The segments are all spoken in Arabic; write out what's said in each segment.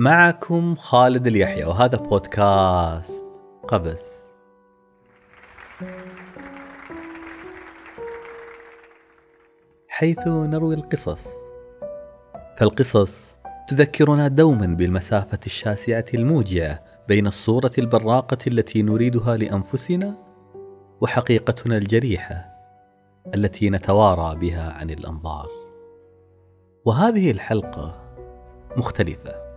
معكم خالد اليحيى وهذا بودكاست قبس. حيث نروي القصص. فالقصص تذكرنا دوما بالمسافة الشاسعة الموجعة بين الصورة البراقة التي نريدها لأنفسنا وحقيقتنا الجريحة التي نتوارى بها عن الأنظار. وهذه الحلقة مختلفة.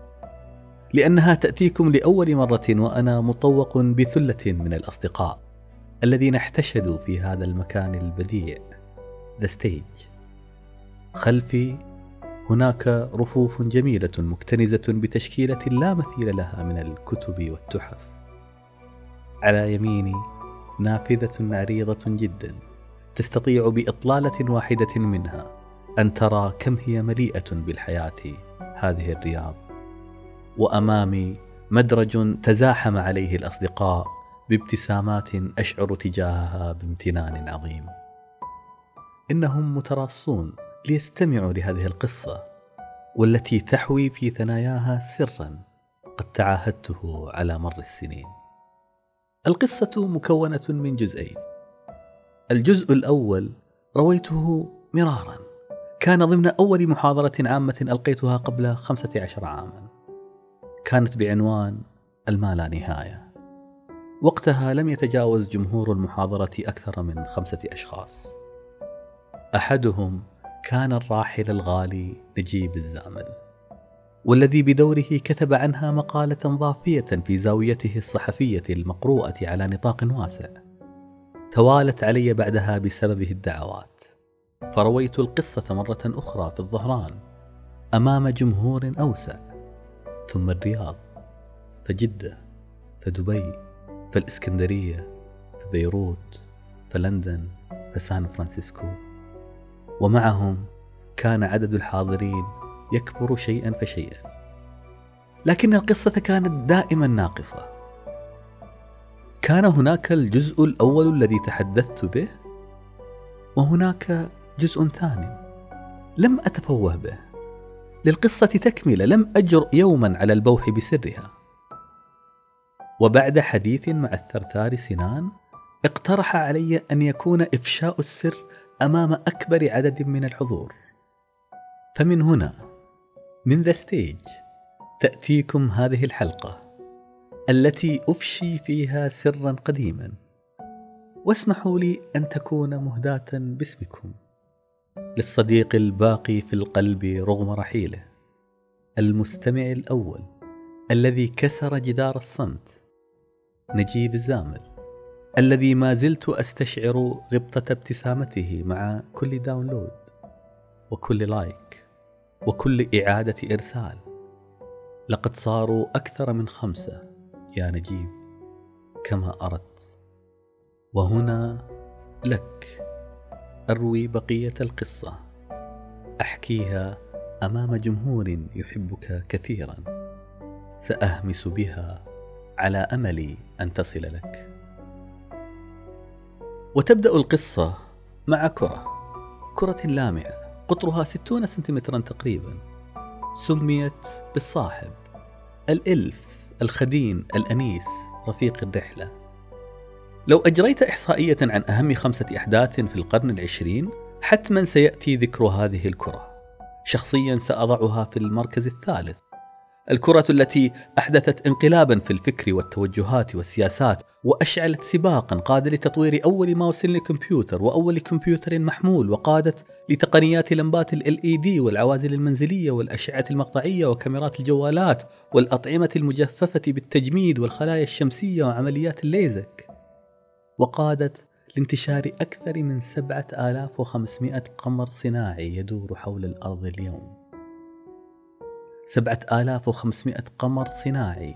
لأنها تأتيكم لأول مرة وأنا مطوق بثلة من الأصدقاء الذين احتشدوا في هذا المكان البديع The Stage. خلفي هناك رفوف جميلة مكتنزة بتشكيلة لا مثيل لها من الكتب والتحف. على يميني نافذة عريضة جدا تستطيع بإطلالة واحدة منها أن ترى كم هي مليئة بالحياة هذه الرياض. وأمامي مدرج تزاحم عليه الأصدقاء بابتسامات أشعر تجاهها بامتنان عظيم. إنهم متراصون ليستمعوا لهذه القصة والتي تحوي في ثناياها سرا قد تعاهدته على مر السنين. القصة مكونة من جزئين. الجزء الأول رويته مرارا. كان ضمن أول محاضرة عامة ألقيتها قبل خمسة عشر عاما. كانت بعنوان الما لا نهاية. وقتها لم يتجاوز جمهور المحاضرة أكثر من خمسة أشخاص. أحدهم كان الراحل الغالي نجيب الزامل والذي بدوره كتب عنها مقالة ضافية في زاويته الصحفية المقروءة على نطاق واسع. توالت علي بعدها بسببه الدعوات. فرويت القصة مرة أخرى في الظهران أمام جمهور أوسع. ثم الرياض فجدة فدبي فالإسكندرية فبيروت فلندن فسان فرانسيسكو. ومعهم كان عدد الحاضرين يكبر شيئا فشيئا. لكن القصة كانت دائما ناقصة. كان هناك الجزء الأول الذي تحدثت به وهناك جزء ثاني لم أتفوه به. للقصة تكملة لم أجرؤ يوما على البوح بسرها. وبعد حديث مع الثرثار سنان اقترح علي أن يكون إفشاء السر أمام أكبر عدد من الحضور. فمن هنا من the stage تأتيكم هذه الحلقة التي أفشي فيها سرا قديما. واسمحوا لي أن تكون مهداة باسمكم. للصديق الباقي في القلب رغم رحيله المستمع الأول الذي كسر جدار الصمت نجيب الزامل الذي ما زلت أستشعر غبطة ابتسامته مع كل داونلود وكل لايك وكل إعادة إرسال. لقد صاروا أكثر من خمسة يا نجيب كما أردت وهنا لك. أروي بقية القصة. أحكيها أمام جمهور يحبك كثيرا. سأهمس بها على أمل أن تصل لك. وتبدأ القصة مع كرة. كرة لامعة. قطرها 60 سنتيمترا تقريبا. سميت بالصاحب. الإلف الخدين الأنيس رفيق الرحلة. لو أجريت إحصائية عن أهم خمسة أحداث في القرن العشرين حتما سيأتي ذكر هذه الكرة. شخصيا سأضعها في المركز الثالث. الكرة التي أحدثت انقلابا في الفكر والتوجهات والسياسات وأشعلت سباقا قاد لتطوير أول ماوس للكمبيوتر وأول كمبيوتر محمول وقادت لتقنيات لمبات ال LED والعوازل المنزلية والأشعة المقطعية وكاميرات الجوالات والأطعمة المجففة بالتجميد والخلايا الشمسية وعمليات الليزك. وقادت لانتشار أكثر من 7500 قمر صناعي يدور حول الأرض اليوم. 7500 قمر صناعي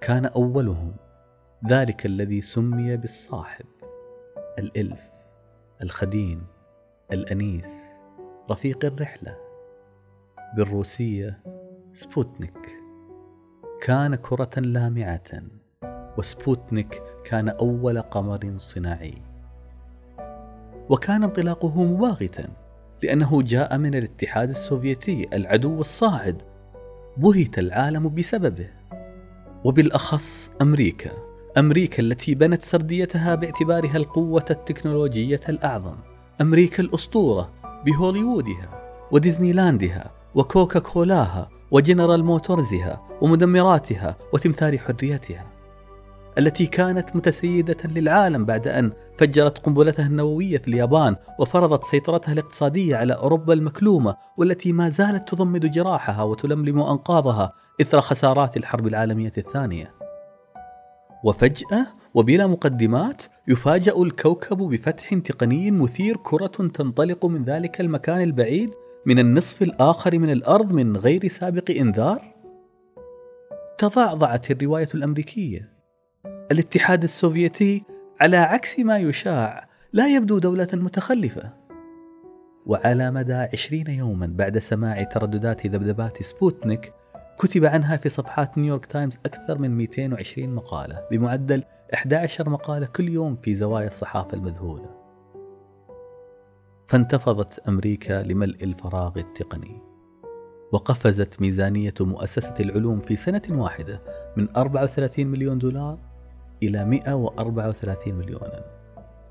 كان أولهم ذلك الذي سمي بالصاحب الإلف الخدين الأنيس رفيق الرحلة. بالروسية سبوتنيك. كان كرة لامعة. وسبوتنيك كان أول قمر صناعي. وكان انطلاقه مباغتا لأنه جاء من الاتحاد السوفيتي العدو الصاعد. بهت العالم بسببه. وبالأخص أمريكا أمريكا التي بنت سرديتها باعتبارها القوة التكنولوجية الأعظم. أمريكا الأسطورة بهوليوودها وديزني لاندها وكوكا كولاها وجنرال موتورزها ومدمراتها وتمثال حريتها. التي كانت متسيدة للعالم بعد أن فجرت قنبلتها النووية في اليابان وفرضت سيطرتها الاقتصادية على أوروبا المكلومة والتي ما زالت تضمد جراحها وتلملم أنقاضها إثر خسارات الحرب العالمية الثانية. وفجأة وبلا مقدمات يفاجأ الكوكب بفتح تقني مثير كرة تنطلق من ذلك المكان البعيد من النصف الآخر من الأرض من غير سابق إنذار؟ تضعضعت الرواية الأمريكية الاتحاد السوفيتي على عكس ما يشاع لا يبدو دولة متخلفة. وعلى مدى عشرين يوما بعد سماع ترددات ذبذبات سبوتنيك كتب عنها في صفحات نيويورك تايمز أكثر من 220 مقالة بمعدل 11 مقالة كل يوم في زوايا الصحافة المذهولة. فانتفضت أمريكا لملء الفراغ التقني. وقفزت ميزانية مؤسسة العلوم في سنة واحدة من 34 مليون دولار إلى 134 مليونا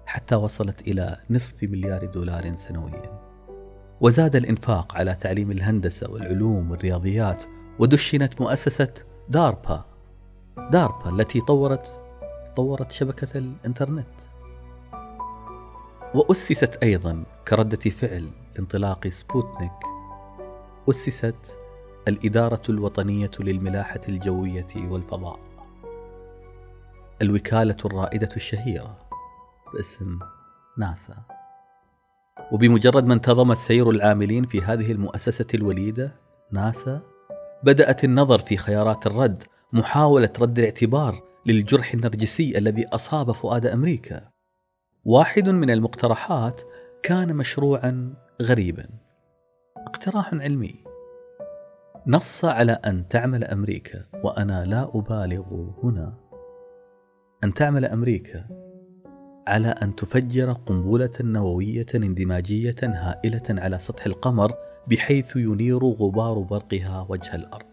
حتى وصلت إلى نصف مليار دولار سنويا. وزاد الإنفاق على تعليم الهندسة والعلوم والرياضيات ودشنت مؤسسة داربا. داربا التي طورت طورت شبكة الإنترنت. وأسست أيضا كردة فعل لانطلاق سبوتنيك. أسست الإدارة الوطنية للملاحة الجوية والفضاء. الوكالة الرائدة الشهيرة باسم ناسا. وبمجرد ما انتظم سير العاملين في هذه المؤسسة الوليدة ناسا بدأت النظر في خيارات الرد محاولة رد الاعتبار للجرح النرجسي الذي أصاب فؤاد أمريكا. واحد من المقترحات كان مشروعا غريبا. اقتراح علمي. نص على أن تعمل أمريكا وأنا لا أبالغ هنا. أن تعمل أمريكا على أن تفجر قنبلة نووية اندماجية هائلة على سطح القمر بحيث ينير غبار برقها وجه الأرض.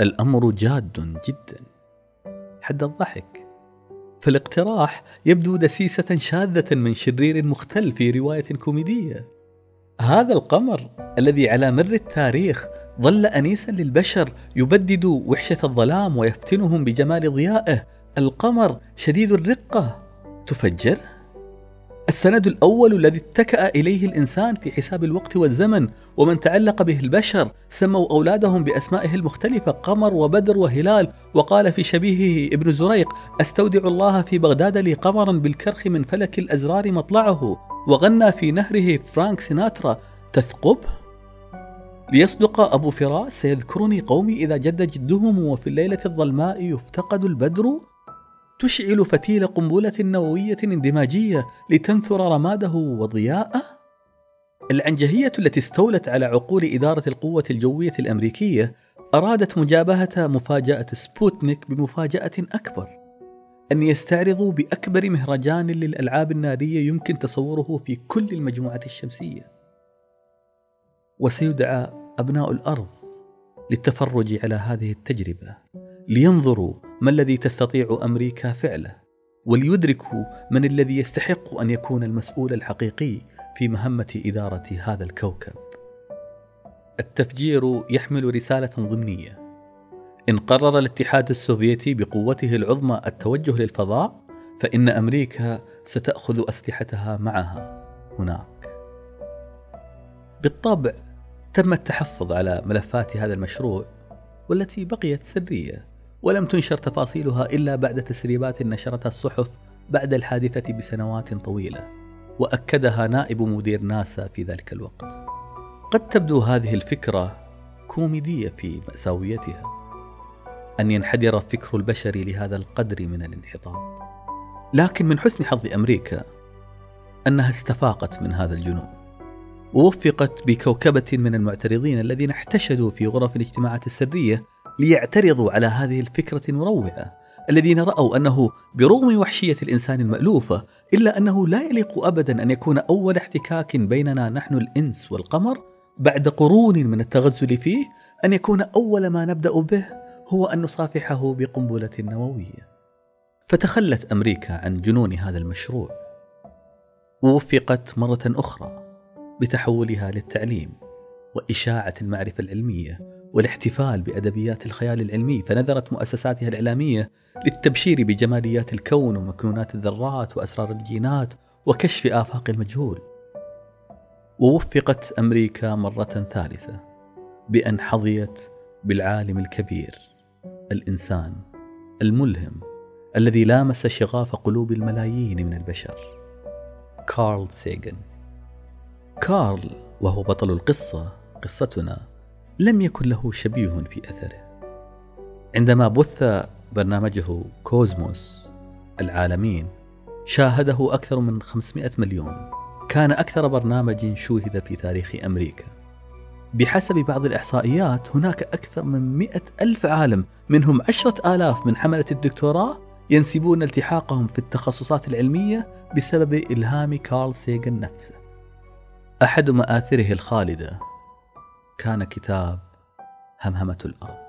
الأمر جاد جدا حد الضحك فالاقتراح يبدو دسيسة شاذة من شرير مختل في رواية كوميدية. هذا القمر الذي على مر التاريخ ظل أنيسا للبشر يبدد وحشة الظلام ويفتنهم بجمال ضيائه القمر شديد الرقة. تفجر؟ السند الأول الذي اتكأ إليه الإنسان في حساب الوقت والزمن ومن تعلق به البشر سموا أولادهم بأسمائه المختلفة قمر وبدر وهلال. وقال في شبيهه ابن زريق أستودع الله في بغداد لي قمرا بالكرخ من فلك الأزرار مطلعه. وغنى في نهره فرانك سيناترا. تثقب؟ ليصدق أبو فراس سيذكرني قومي إذا جد جدهم وفي الليلة الظلماء يفتقد البدر. تشعل فتيل قنبلة نووية اندماجية لتنثر رماده وضياءه؟ العنجهية التي استولت على عقول إدارة القوة الجوية الأمريكية أرادت مجابهة مفاجأة سبوتنيك بمفاجأة أكبر. أن يستعرضوا بأكبر مهرجان للألعاب النارية يمكن تصوره في كل المجموعة الشمسية. وسيدعى أبناء الأرض للتفرج على هذه التجربة. لينظروا ما الذي تستطيع أمريكا فعله وليدركوا من الذي يستحق أن يكون المسؤول الحقيقي في مهمة إدارة هذا الكوكب. التفجير يحمل رسالة ضمنية. إن قرر الاتحاد السوفيتي بقوته العظمى التوجه للفضاء فإن أمريكا ستأخذ أسلحتها معها هناك. بالطبع تم التحفظ على ملفات هذا المشروع والتي بقيت سرية. ولم تنشر تفاصيلها إلا بعد تسريبات نشرتها الصحف بعد الحادثة بسنوات طويلة وأكدها نائب مدير ناسا في ذلك الوقت. قد تبدو هذه الفكرة كوميدية في مأساويتها أن ينحدر الفكر البشري لهذا القدر من الانحطاط. لكن من حسن حظ أمريكا أنها استفاقت من هذا الجنون ووفقت بكوكبة من المعترضين الذين احتشدوا في غرف الاجتماعات السرية ليعترضوا على هذه الفكرة المروعة الذين رأوا أنه برغم وحشية الإنسان المألوفة إلا أنه لا يليق أبدا أن يكون أول احتكاك بيننا نحن الإنس والقمر بعد قرون من التغزل فيه أن يكون أول ما نبدأ به هو أن نصافحه بقنبلة نووية. فتخلت أمريكا عن جنون هذا المشروع ووفقت مرة أخرى بتحولها للتعليم وإشاعة المعرفة العلمية والاحتفال بأدبيات الخيال العلمي فنذرت مؤسساتها الإعلامية للتبشير بجماليات الكون ومكنونات الذرات وأسرار الجينات وكشف آفاق المجهول. ووفقت أمريكا مرة ثالثة بأن حظيت بالعالم الكبير الإنسان الملهم الذي لامس شغاف قلوب الملايين من البشر كارل سيغن كارل وهو بطل القصة قصتنا لم يكن له شبيه في أثره. عندما بث برنامجه كوزموس العالمين شاهده أكثر من 500 مليون. كان أكثر برنامج شوهد في تاريخ أمريكا. بحسب بعض الإحصائيات هناك أكثر من مئة ألف عالم منهم عشرة آلاف من حملة الدكتوراه ينسبون التحاقهم في التخصصات العلمية بسبب إلهام كارل سيغن نفسه. أحد مآثره الخالدة. كان كتاب همهمة الأرض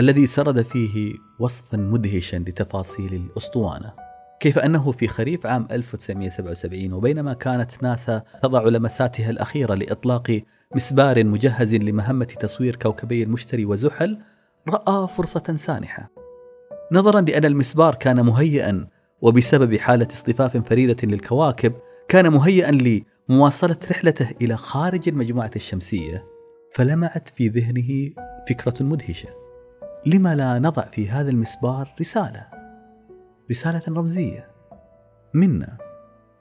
الذي سرد فيه وصفا مدهشا لتفاصيل الأسطوانة كيف أنه في خريف عام 1977 وبينما كانت ناسا تضع لمساتها الأخيرة لإطلاق مسبار مجهز لمهمة تصوير كوكبي المشتري وزحل رأى فرصة سانحة. نظرا لأن المسبار كان مهيئا وبسبب حالة اصطفاف فريدة للكواكب كان مهيئا لمواصلة رحلته إلى خارج المجموعة الشمسية فلمعت في ذهنه فكرة مدهشة. لما لا نضع في هذا المسبار رسالة؟ رسالة رمزية. منا.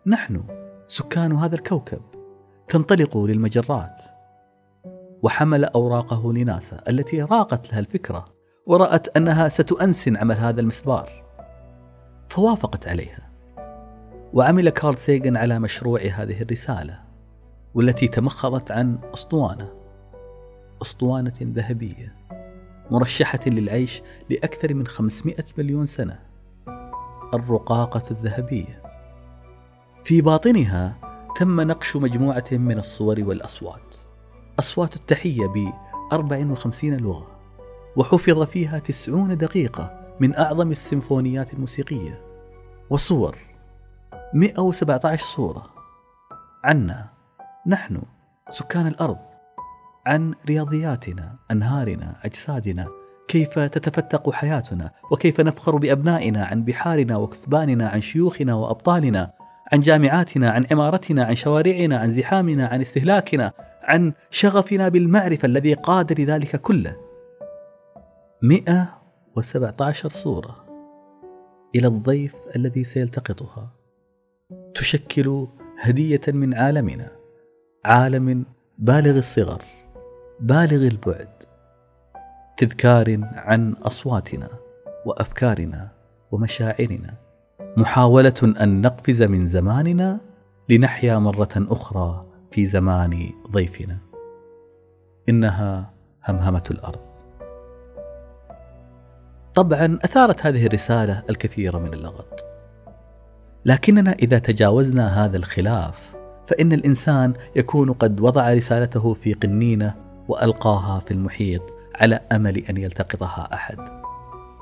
نحن سكان هذا الكوكب تنطلق للمجرات. وحمل أوراقه لناسا التي راقت لها الفكرة ورأت أنها ستؤنسن عمل هذا المسبار. فوافقت عليها. وعمل كارل سيغن على مشروع هذه الرسالة والتي تمخضت عن أسطوانة أسطوانة ذهبية مرشحة للعيش لأكثر من 500 مليون سنة الرقاقة الذهبية. في باطنها تم نقش مجموعة من الصور والأصوات أصوات التحية ب 54 لغة وحفظ فيها 90 دقيقة من أعظم السيمفونيات الموسيقية وصور 117 صورة. عنا نحن سكان الأرض. عن رياضياتنا أنهارنا أجسادنا. كيف تتفتق حياتنا؟ وكيف نفخر بأبنائنا عن بحارنا وكثباننا عن شيوخنا وأبطالنا؟ عن جامعاتنا عن عمارتنا عن شوارعنا عن زحامنا عن استهلاكنا؟ عن شغفنا بالمعرفة الذي قاد لذلك كله. 117 صورة. إلى الضيف الذي سيلتقطها. تشكل هدية من عالمنا. عالم بالغ الصغر بالغ البعد. تذكار عن أصواتنا وأفكارنا ومشاعرنا. محاولة أن نقفز من زماننا لنحيا مرة أخرى في زمان ضيفنا. إنها همهمة الأرض. طبعا أثارت هذه الرسالة الكثير من اللغط. لكننا إذا تجاوزنا هذا الخلاف فإن الإنسان يكون قد وضع رسالته في قنينة وألقاها في المحيط على أمل أن يلتقطها أحد.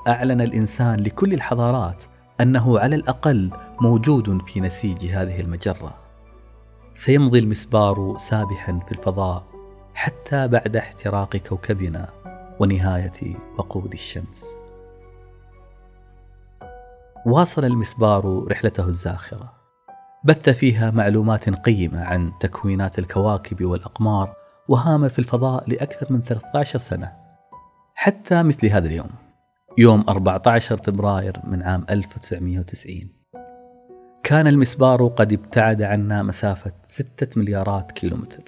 أعلن الإنسان لكل الحضارات أنه على الأقل موجود في نسيج هذه المجرة. سيمضي المسبار سابحا في الفضاء حتى بعد احتراق كوكبنا ونهاية وقود الشمس. واصل المسبار رحلته الزاخرة. بث فيها معلومات قيمة عن تكوينات الكواكب والأقمار وهام في الفضاء لأكثر من 13 سنة. حتى مثل هذا اليوم يوم 14 فبراير من عام 1990 كان المسبار قد ابتعد عنا مسافة 6 مليارات كيلومتر.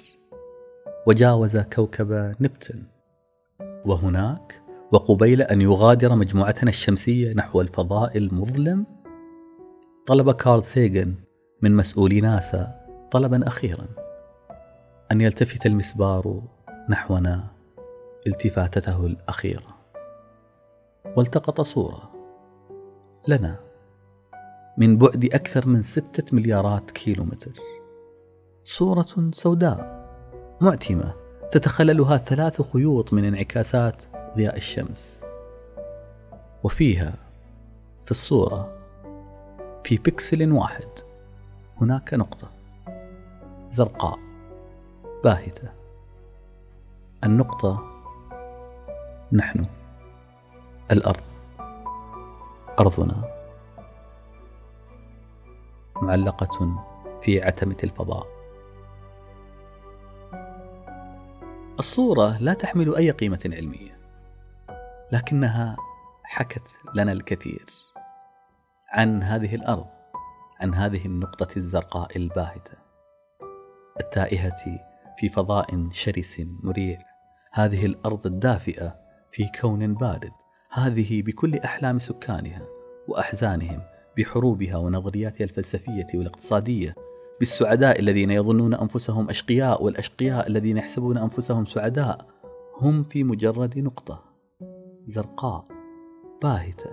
وجاوز كوكب نبتون. وهناك وقبيل أن يغادر مجموعتنا الشمسية نحو الفضاء المظلم؟ طلب كارل سيغن من مسؤولي ناسا طلبا أخيرا أن يلتفت المسبار نحونا التفاتته الأخيرة. والتقط صورة لنا من بعد أكثر من ستة مليارات كيلومتر. صورة سوداء معتمة تتخللها ثلاث خيوط من انعكاسات ضياء الشمس. وفيها في الصورة في بكسل واحد. هناك نقطة زرقاء باهتة. النقطة نحن. الأرض. أرضنا. معلقة في عتمة الفضاء. الصورة لا تحمل أي قيمة علمية. لكنها حكت لنا الكثير عن هذه الأرض عن هذه النقطة الزرقاء الباهتة التائهة في فضاء شرس مريع. هذه الأرض الدافئة في كون بارد هذه بكل أحلام سكانها وأحزانهم بحروبها ونظرياتها الفلسفية والاقتصادية بالسعداء الذين يظنون أنفسهم أشقياء والأشقياء الذين يحسبون أنفسهم سعداء هم في مجرد نقطة. زرقاء باهتة.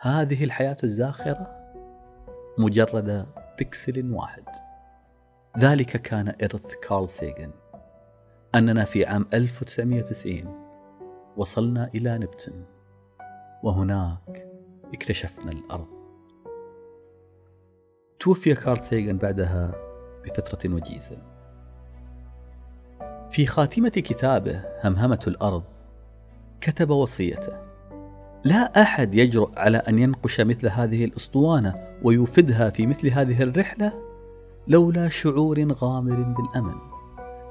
هذه الحياة الزاخرة مجرد بكسل واحد. ذلك كان إرث كارل سيغن أننا في عام 1990 وصلنا إلى نبتن وهناك اكتشفنا الأرض. توفي كارل سيغن بعدها بفترة وجيزة. في خاتمة كتابه همهمة الأرض كتب وصيته. لا أحد يجرؤ على أن ينقش مثل هذه الأسطوانة ويفدها في مثل هذه الرحلة لولا شعور غامر بالأمل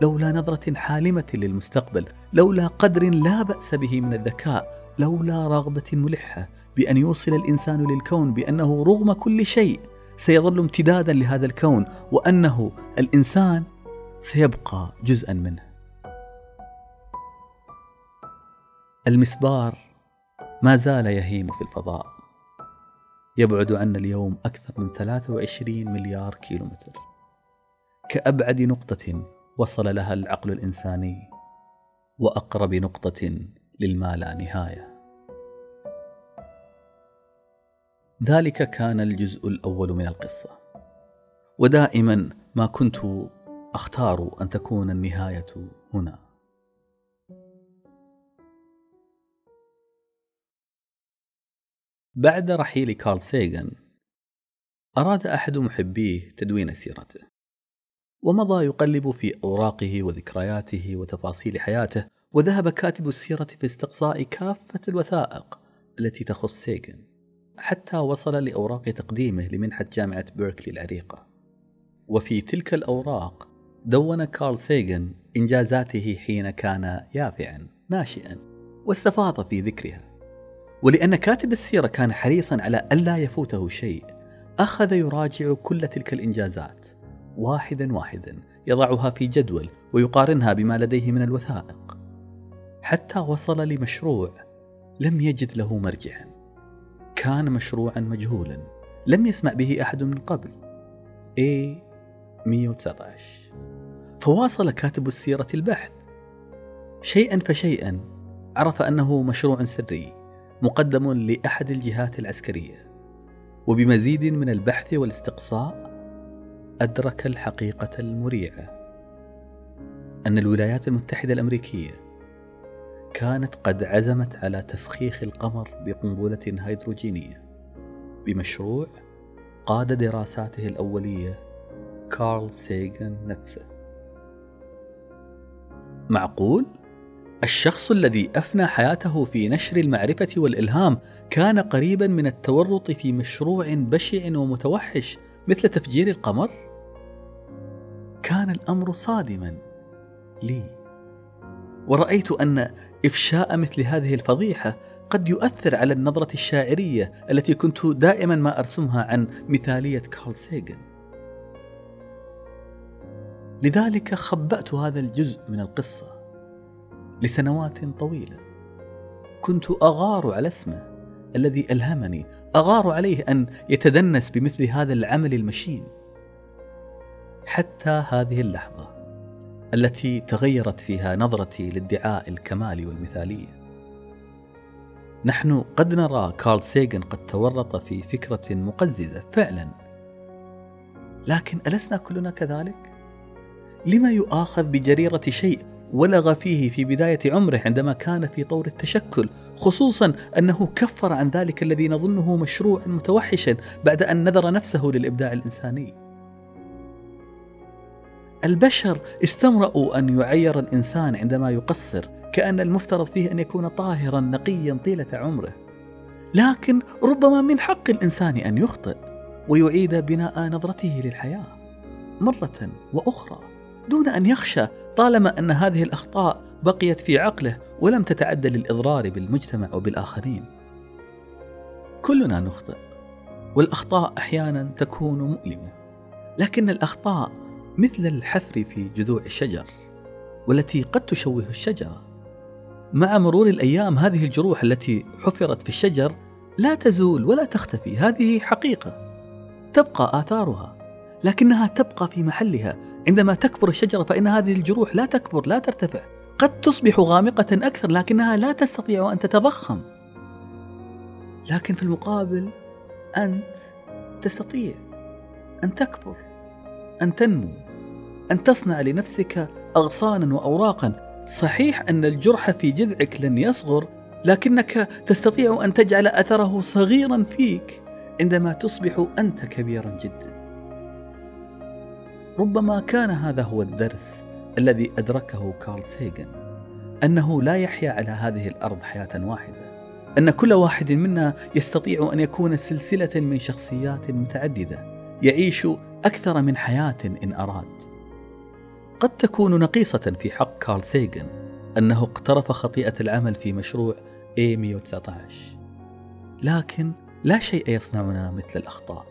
لولا نظرة حالمة للمستقبل لولا قدر لا بأس به من الذكاء لولا رغبة ملحة بأن يوصل الإنسان للكون بأنه رغم كل شيء سيظل امتدادا لهذا الكون وأنه الإنسان سيبقى جزءا منه. المسبار ما زال يهيم في الفضاء. يبعد عنا اليوم أكثر من 23 مليار كيلومتر. كأبعد نقطة وصل لها العقل الإنساني وأقرب نقطة للما لا نهاية. ذلك كان الجزء الأول من القصة. ودائما ما كنت أختار أن تكون النهاية هنا. بعد رحيل كارل سيغن أراد أحد محبيه تدوين سيرته ومضى يقلب في أوراقه وذكرياته وتفاصيل حياته وذهب كاتب السيرة في استقصاء كافة الوثائق التي تخص سيغن حتى وصل لأوراق تقديمه لمنحة جامعة بيركلي العريقة. وفي تلك الأوراق دون كارل سيغن إنجازاته حين كان يافعا ناشئا واستفاض في ذكرها. ولأن كاتب السيرة كان حريصا على ألا يفوته شيء أخذ يراجع كل تلك الإنجازات. واحدا واحدا يضعها في جدول ويقارنها بما لديه من الوثائق. حتى وصل لمشروع لم يجد له مرجعا. كان مشروعا مجهولا لم يسمع به أحد من قبل. A 119 فواصل كاتب السيرة البحث. شيئا فشيئا عرف أنه مشروع سري. مقدم لأحد الجهات العسكرية. وبمزيد من البحث والاستقصاء أدرك الحقيقة المريعة. أن الولايات المتحدة الأمريكية كانت قد عزمت على تفخيخ القمر بقنبلة هيدروجينية. بمشروع قاد دراساته الأولية كارل سيغن نفسه. معقول؟ الشخص الذي أفنى حياته في نشر المعرفة والإلهام كان قريبا من التورط في مشروع بشع ومتوحش مثل تفجير القمر؟ كان الأمر صادما لي. ورأيت أن إفشاء مثل هذه الفضيحة قد يؤثر على النظرة الشاعرية التي كنت دائما ما أرسمها عن مثالية كارل سيغن لذلك خبأت هذا الجزء من القصة. لسنوات طويلة. كنت أغار على اسمه الذي ألهمني أغار عليه أن يتدنس بمثل هذا العمل المشين. حتى هذه اللحظة التي تغيرت فيها نظرتي لادعاء الكمال والمثالية. نحن قد نرى كارل سيغن قد تورط في فكرة مقززة فعلا. لكن ألسنا كلنا كذلك؟ لما يؤاخذ بجريرة شيء ولغ فيه في بداية عمره عندما كان في طور التشكل خصوصا أنه كفر عن ذلك الذي نظنه مشروعا متوحشا بعد أن نذر نفسه للإبداع الإنساني. البشر استمرأوا أن يعير الإنسان عندما يقصر كأن المفترض فيه أن يكون طاهرا نقيا طيلة عمره. لكن ربما من حق الإنسان أن يخطئ ويعيد بناء نظرته للحياة مرة وأخرى. دون أن يخشى طالما أن هذه الأخطاء بقيت في عقله ولم تتعدى للإضرار بالمجتمع وبالآخرين. كلنا نخطئ والأخطاء أحيانا تكون مؤلمة لكن الأخطاء مثل الحفر في جذوع الشجر والتي قد تشوه الشجرة. مع مرور الأيام هذه الجروح التي حفرت في الشجر لا تزول ولا تختفي هذه حقيقة تبقى آثارها لكنها تبقى في محلها عندما تكبر الشجرة فإن هذه الجروح لا تكبر لا ترتفع. قد تصبح غامقة أكثر لكنها لا تستطيع أن تتضخم. لكن في المقابل أنت تستطيع أن تكبر أن تنمو أن تصنع لنفسك أغصانا وأوراقا. صحيح أن الجرح في جذعك لن يصغر لكنك تستطيع أن تجعل أثره صغيرا فيك عندما تصبح أنت كبيرا جدا. ربما كان هذا هو الدرس الذي أدركه كارل سيغن أنه لا يحيا على هذه الأرض حياة واحدة أن كل واحد منا يستطيع أن يكون سلسلة من شخصيات متعددة يعيش أكثر من حياة إن أراد. قد تكون نقيصة في حق كارل سيغن أنه اقترف خطيئة العمل في مشروع A119 لكن لا شيء يصنعنا مثل الأخطاء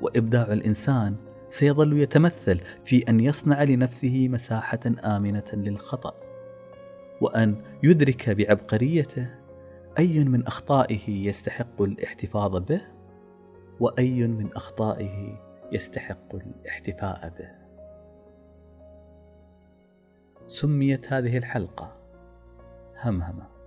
وإبداع الإنسان سيظل يتمثل في أن يصنع لنفسه مساحة آمنة للخطأ وأن يدرك بعبقريته أي من أخطائه يستحق الاحتفاظ به وأي من أخطائه يستحق الاحتفاء به. سميت هذه الحلقة همهمة.